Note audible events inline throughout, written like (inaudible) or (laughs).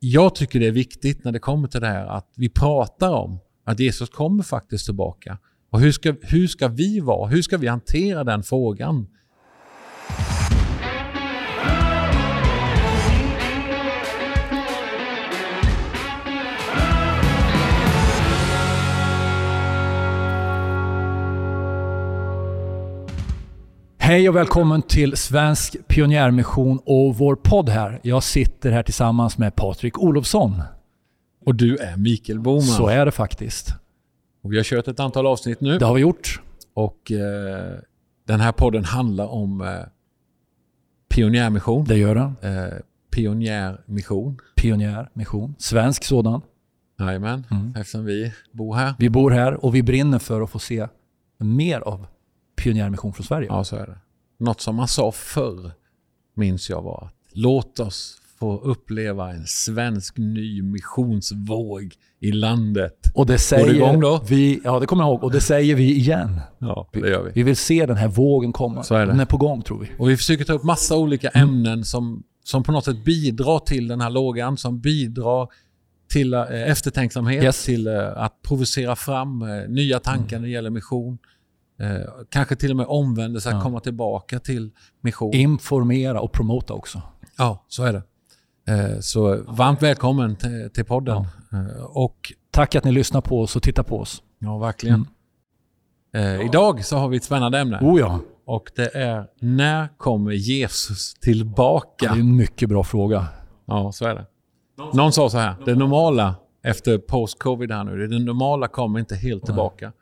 jag tycker det är viktigt när det kommer till det här att vi pratar om att Jesus kommer faktiskt tillbaka. Och hur ska, hur ska vi vara? Hur ska vi hantera den frågan? Hej och välkommen till Svensk Pionjärmission och vår podd här. Jag sitter här tillsammans med Patrik Olofsson. Och du är Mikael Boman. Så är det faktiskt. Och vi har kört ett antal avsnitt nu. Det har vi gjort. Och eh, den här podden handlar om eh, pionjärmission. Det gör den. Eh, pionjärmission. Pionjärmission. Svensk sådan. Jajamän, Mm. eftersom vi bor här. Vi bor här och vi brinner för att få se mer av pionjärmission från Sverige. Ja, så är det. Något som man sa förr, minns jag var att låt oss få uppleva en svensk ny missionsvåg i landet. Och det säger vi, ja det kommer jag ihåg, och det säger vi igen. Ja, det gör vi. Vi vill se den här vågen komma. Så är det. Den är på gång tror vi. Och vi försöker ta upp massa olika ämnen som, som på något sätt bidrar till den här lågan, som bidrar till eh, eftertänksamhet, Yes. till eh, att provocera fram eh, nya tankar när det gäller mission. Eh, kanske till och med omvändelse, att Ja. komma tillbaka till mission. Informera och promota också. Ja, så är det. Eh, Så varmt välkommen till, till podden. Eh, Och Tack att ni lyssnar på oss och tittar på oss. ja, verkligen. Eh, Idag så har vi ett spännande ämne. Oh ja, Och det är när kommer Jesus det är tillbaka? en mycket bra fråga. Ja, så är det. Någon sa så här, det normala efter post-covid här nu, det normala kommer inte helt tillbaka.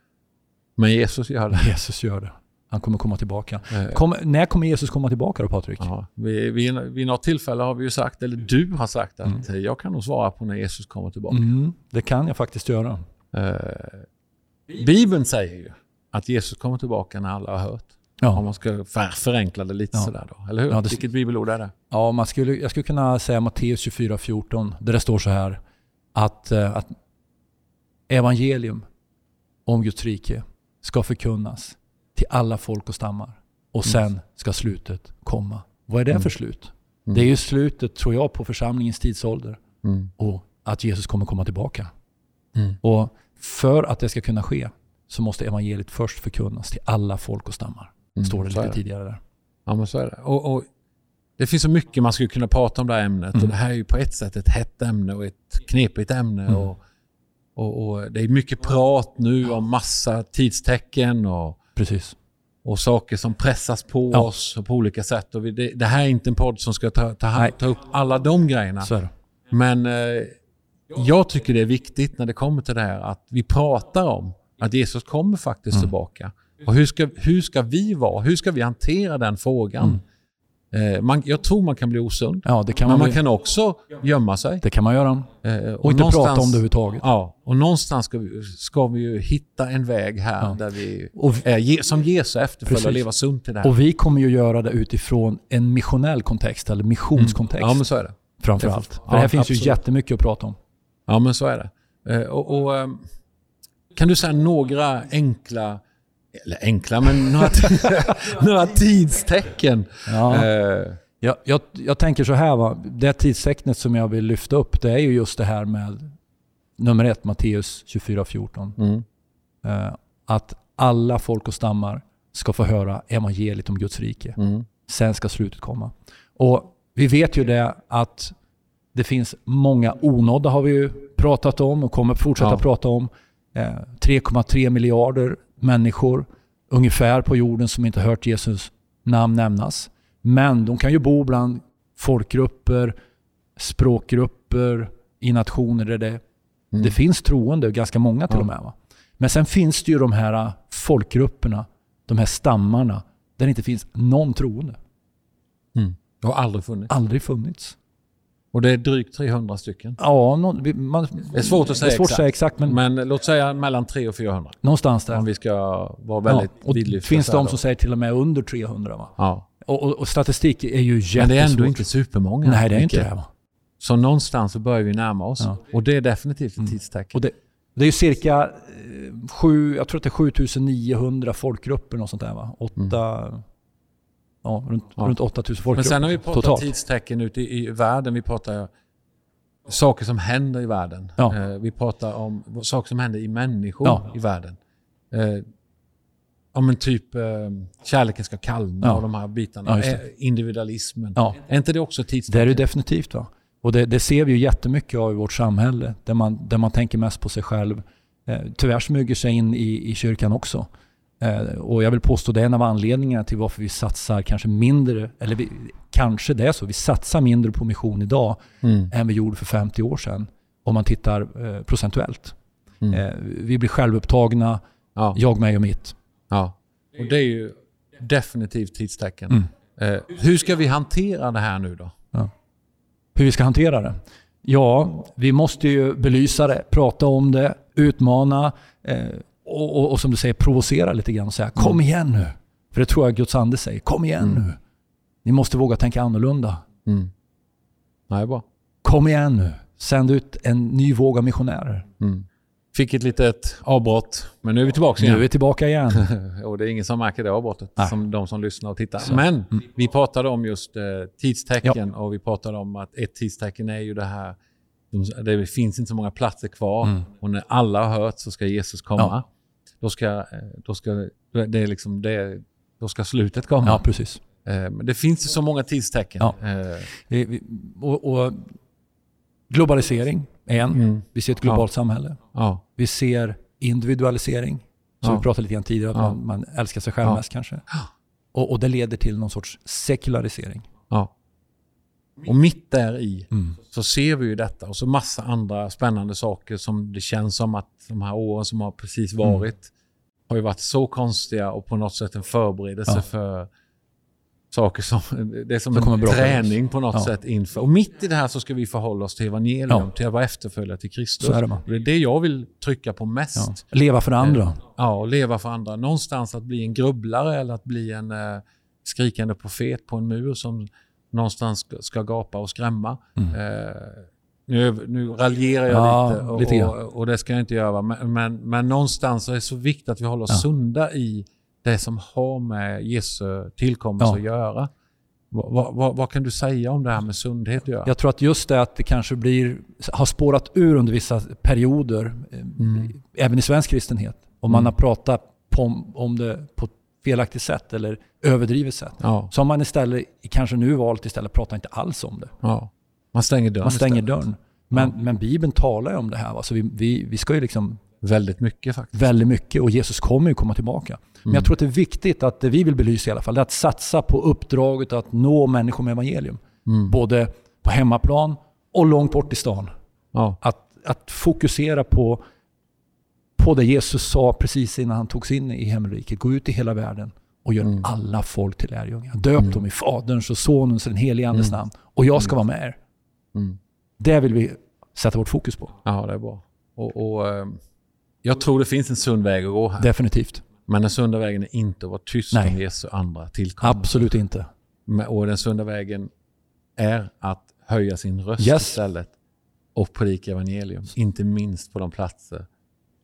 Men Jesus gör det. Jesus gör det. Han kommer komma tillbaka. Eh, Kom, när kommer Jesus komma tillbaka då Patrik? Ja, vid, vid, vid något tillfälle har vi ju sagt, eller du har sagt att eh, jag kan nog svara på när Jesus kommer tillbaka. Mm, det kan jag faktiskt göra. Eh, Bibeln säger ju att Jesus kommer tillbaka när alla har hört. Om Ja, man ska för, förenkla det lite Ja. sådär då. Eller hur? Ja, det- Vilket bibelord är det? ja man skulle, jag skulle kunna säga Matteus 24.14 där det står så här att, eh, att evangelium om Guds rike ska förkunnas till alla folk och stammar. Och sen ska slutet komma. Vad är det Mm. för slut? Mm. Det är ju slutet, tror jag, på församlingens tidsålder. Mm. Och att Jesus kommer komma tillbaka. Mm. Och för att det ska kunna ske så måste evangeliet först förkunnas till alla folk och stammar. Mm, Står det lite tidigare där. Ja, men så är det. Och, och det finns så mycket man skulle kunna prata om det här ämnet. Mm. Och det här är ju på ett sätt ett hett ämne och ett knepigt ämne. Mm. Och, och, och det är mycket prat nu om massa tidstecken och, Precis. och saker som pressas på Ja. oss på olika sätt. Och vi, det, det här är inte en podd som ska ta, ta, ta upp alla de grejerna. Men eh, jag tycker det är viktigt när det kommer till det här att vi pratar om att Jesus kommer faktiskt Mm. tillbaka. Och hur ska, hur ska vi vara? Hur ska vi hantera den frågan? Eh, man, jag tror man kan bli osund. Ja, det kan Men man, man bli- kan också gömma sig. det kan man göra. Eh, Och inte någonstans- prata om det överhuvudtaget. Ja, och någonstans ska vi, ska vi ju hitta en väg här Ja. där vi Och, är som Jesu efterföljare och leva sunt i det här. och vi kommer ju göra det utifrån en missionell kontext, eller missionskontext Ja, men så är det. framför allt. För Ja, här finns absolut. ju jättemycket att prata om. Ja, men så är det. Eh, och, och, ehm, kan du säga några enkla, eller enkla, men några, (laughs) några tidstecken? Ja. Eh, Jag, jag, jag tänker så här, va? det tidstecknet som jag vill lyfta upp det är ju just det här med nummer ett, Matteus 24.14. mm, Eh, att alla folk och stammar ska få höra evangeliet om Guds rike. mm, Sen ska slutet komma. Och vi vet ju det att det finns många onådda har vi ju pratat om och kommer fortsätta Ja. prata om. Eh, 3,3 miljarder människor ungefär på jorden som inte hört Jesus namn nämnas. Men de kan ju bo bland folkgrupper, språkgrupper, i nationer där det, mm. det finns troende, ganska många till Ja. och med. Va? Men sen finns det ju de här äh, folkgrupperna, de här stammarna, där det inte finns någon troende. Mm. Det har aldrig funnits. Aldrig funnits. Och det är drygt 300 stycken. Ja, någon, man, Det är svårt att säga svårt att exakt. säga exakt, men, Men låt säga mellan 300 och 400. någonstans där. Om vi ska vara väldigt ja, och det vidlyftiga finns de då. som säger till och med under 300. Va? Ja. Och, och, och statistik är ju jättesvårt. Men det är ändå inte supermånga. Nej, det är inte Micke. det. Va? Så någonstans så börjar vi närma oss. Ja. Och det är definitivt ett Mm. tidstecken. Och det, det är ju cirka eh, sju, jag tror att det är 7900 folkgrupper och sånt där va? Åtta, ja, runt, Ja. runt 8000 Men folkgrupper sen har vi pratat totalt. tidstecken ute i, i världen. Vi pratar saker som händer i världen. Ja. Eh, vi pratar om saker som händer i människor Ja. i världen. Eh, om en typ eh, kärleken ska kallna Ja. och de här bitarna. Eh, individualismen. Är inte det också Det är tidstecken? det definitivt. Va? Och det, det ser vi ju jättemycket av i vårt samhälle. Där man, där man tänker mest på sig själv. Eh, tyvärr smyger sig in i, i kyrkan också. Eh, och jag vill påstå det är en av anledningarna till varför vi satsar kanske mindre, eller vi, kanske det är så, vi satsar mindre på mission idag Mm. än vi gjorde för 50 år sedan. Om man tittar eh, procentuellt. Mm. Eh, vi blir självupptagna, Ja. jag, mig och mitt. ja. Och det är ju definitivt tidstecken. Mm. Eh, hur ska vi hantera det här nu då? Hur vi ska hantera det? Ja, vi måste ju belysa det, prata om det, utmana eh, och, och, och som du säger provocera lite grann och säga kom igen nu. För det tror jag Guds ande säger. Kom igen Mm. nu. Ni måste våga tänka annorlunda. Mm. Nej, bra. Kom igen nu. Sänd ut en ny våg av missionärer. Mm. Fick ett litet avbrott, men nu är vi tillbaka Nu igen. är vi tillbaka igen. (laughs) och det är ingen som märker det avbrottet, Nej. som de som lyssnar och tittar. Så. Men Mm. vi pratade om just eh, tidstecken och vi pratade om att ett tidstecken är ju det här, de- det finns inte så många platser kvar Mm. och när alla har hört så ska Jesus komma. Ja. Då, ska, eh, då, ska, det är liksom det, då ska slutet komma. Ja, precis. Eh, Men det finns ju så många tidstecken. Ja. Eh, och, och globalisering är en. Mm. Vi ser ett globalt samhälle. Ja. Vi ser individualisering, som Ja. vi pratade lite grann tidigare, att Ja. man, man älskar sig själv Ja. mest kanske. Och, och det leder till någon sorts sekularisering. ja. Och mitt där i Mm. så ser vi ju detta och så massa andra spännande saker som det känns som att de här åren som har precis Mm. varit har ju varit så konstiga och på något sätt en förberedelse Ja. för saker som, det är som Det en träning på något Ja. sätt inför. Och mitt i det här så ska vi förhålla oss till evangelium, Ja. till att vara efterföljare till Kristus. Är det, det är det jag vill trycka på mest. Ja. Leva för andra. Ja, och leva för andra. Någonstans att bli en grubblare eller att bli en eh, skrikande profet på en mur som någonstans ska, gapa och skrämma. Mm. Eh, nu, nu raljerar jag Ja, lite, och, lite och, och det ska jag inte göra. Men, men, men någonstans är det så viktigt att vi håller oss Ja. sunda i det som har med Jesu tillkommelse Ja. att göra. Vad, vad, vad, kan du säga om det här med sundhet att göra? Jag tror att just det att det kanske blir, har spårat ur under vissa perioder, eh, Mm. även i svensk kristenhet. Om man Mm. har pratat på, om det på felaktigt sätt eller överdrivet sätt. Ja, Så har man istället, kanske nu valt istället, prata inte alls om det. ja. Man stänger dörren Man stänger istället. dörren. Men, men Bibeln talar ju om det här. Va? Så vi, vi, vi ska ju liksom Väldigt mycket faktiskt. väldigt mycket och Jesus kommer ju komma tillbaka. Men Mm. jag tror att det är viktigt att det vi vill belysa i alla fall, det är att satsa på uppdraget att nå människor med evangelium. Mm. Både på hemmaplan och långt bort i stan. Ja. Att, att fokusera på, på det Jesus sa precis innan han tog sig in i himmelriket. Gå ut i hela världen och gör Mm. alla folk till lärjungar. Döp Mm. dem i Faderns och Sonens och den helige Andes Mm. namn. Och jag ska vara med er. Mm. Det vill vi sätta vårt fokus på. Ja, det är bra. Och, och, eh, jag tror det finns en sund väg att gå här. Definitivt. Men den sunda vägen är inte att vara tyst Nej. om Jesu andra tillkommelse. Absolut inte. Men- Och den sunda vägen är att höja sin röst Yes. istället och predika evangelium. Inte minst på de platser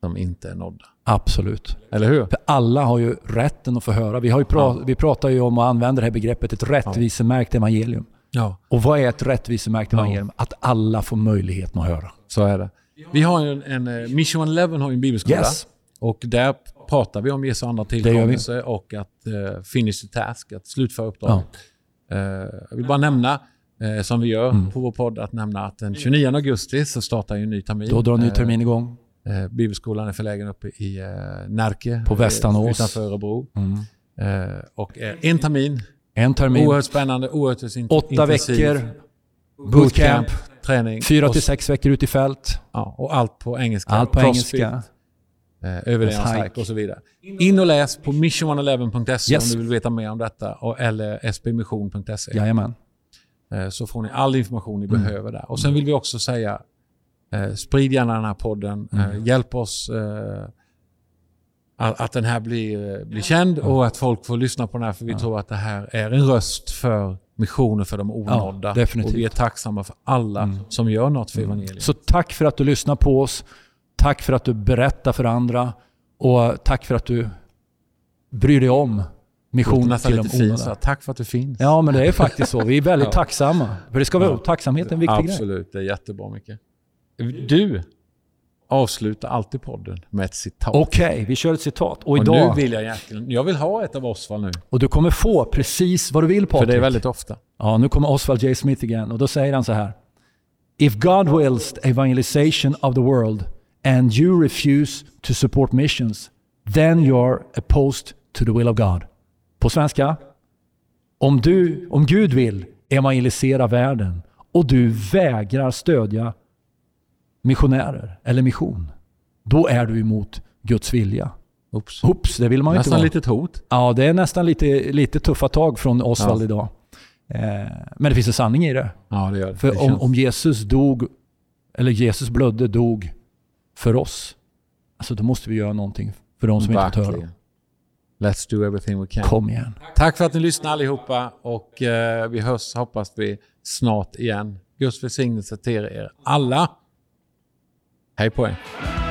som inte är nådda. Absolut. Eller hur? För alla har ju rätten att få höra. Vi, har ju pra- Ja. vi pratar ju om och använder det här begreppet ett rättvisemärkt evangelium. Ja. Och vad är ett rättvisemärkt Ja. evangelium? Att alla får möjligheten att höra. Så är det. Vi har ju en, en eh, Mission 11 har ju en bibelskola. Yes. Och där pratar vi om Jesu andra tillkommelse och att uh, finish the task, att slutföra uppdraget. Eh, jag vill bara nämna, eh, som vi gör Mm. på vår podd, att nämna att den 29 augusti så startar ju en ny termin. Då drar ny Eh, termin igång. Eh, bibelskolan är förlägen uppe i eh, Närke. På Västanås. eh, Utanför Örebro. Mm. Eh, och en termin. En termin, Oerhört spännande, oerhört in- åtta veckor, Bootcamp, träning. fyra till sex veckor ut i fält. ja, och allt på engelska. Allt på Crossfit, engelska. Eh, överlevnadshike Hike. och så vidare. In och läs på mission111.se Yes. om du vill veta mer om detta. Och, eller spmission.se. Jajamän. Eh, så får ni all information ni Mm. behöver där. Och sen vill vi också säga, eh, sprid gärna den här podden. Eh, Mm. hjälp oss eh, att, att den här blir, eh, blir känd och att folk får lyssna på den här. För vi Ja. tror att det här är en röst för missioner för de onådda. definitivt. och vi är tacksamma för alla Mm. som gör något för evangeliet. Så tack för att du lyssnar på oss. Tack för att du berättar för andra. Och tack för att du bryr dig om mission nästan till de här, Tack för att du finns. Ja, men det är faktiskt så. Vi är väldigt (laughs) Ja. tacksamma. För det ska vara Ja. tacksamhet är en viktig grej. Absolut, det är jättebra Micke. Du avslutar alltid podden med ett citat. Okej, vi kör ett citat. Och Och idag... nu vill jag egentligen, jag vill ha ett av Osvald nu. Och du kommer få precis vad du vill Patrik. För det är väldigt ofta. Ja, nu kommer Oswald J. Smith igen och då säger han så här. If God wills evangelization of the world and you refuse to support missions, then you're opposed to the will of God. På svenska. Om, du, om Gud vill evangelisera världen och du vägrar stödja missionärer eller mission, då är du emot Guds vilja. Oops. Oops, det vill man ju inte Nästan vara. litet hot. Ja, det är nästan lite, lite tuffa tag från Osvald Ja. idag. Eh, men det finns en sanning i det. Ja, det gör det. För det om, känns- om Jesus dog, eller Jesus blödde, dog för oss, alltså då måste vi göra någonting för de som inte fått höra. Verkligen. Let's do everything we can. Kom igen. Tack för att ni lyssnade allihopa och eh, vi hörs hoppas vi snart igen. Guds välsignelse till er alla. Hej på er!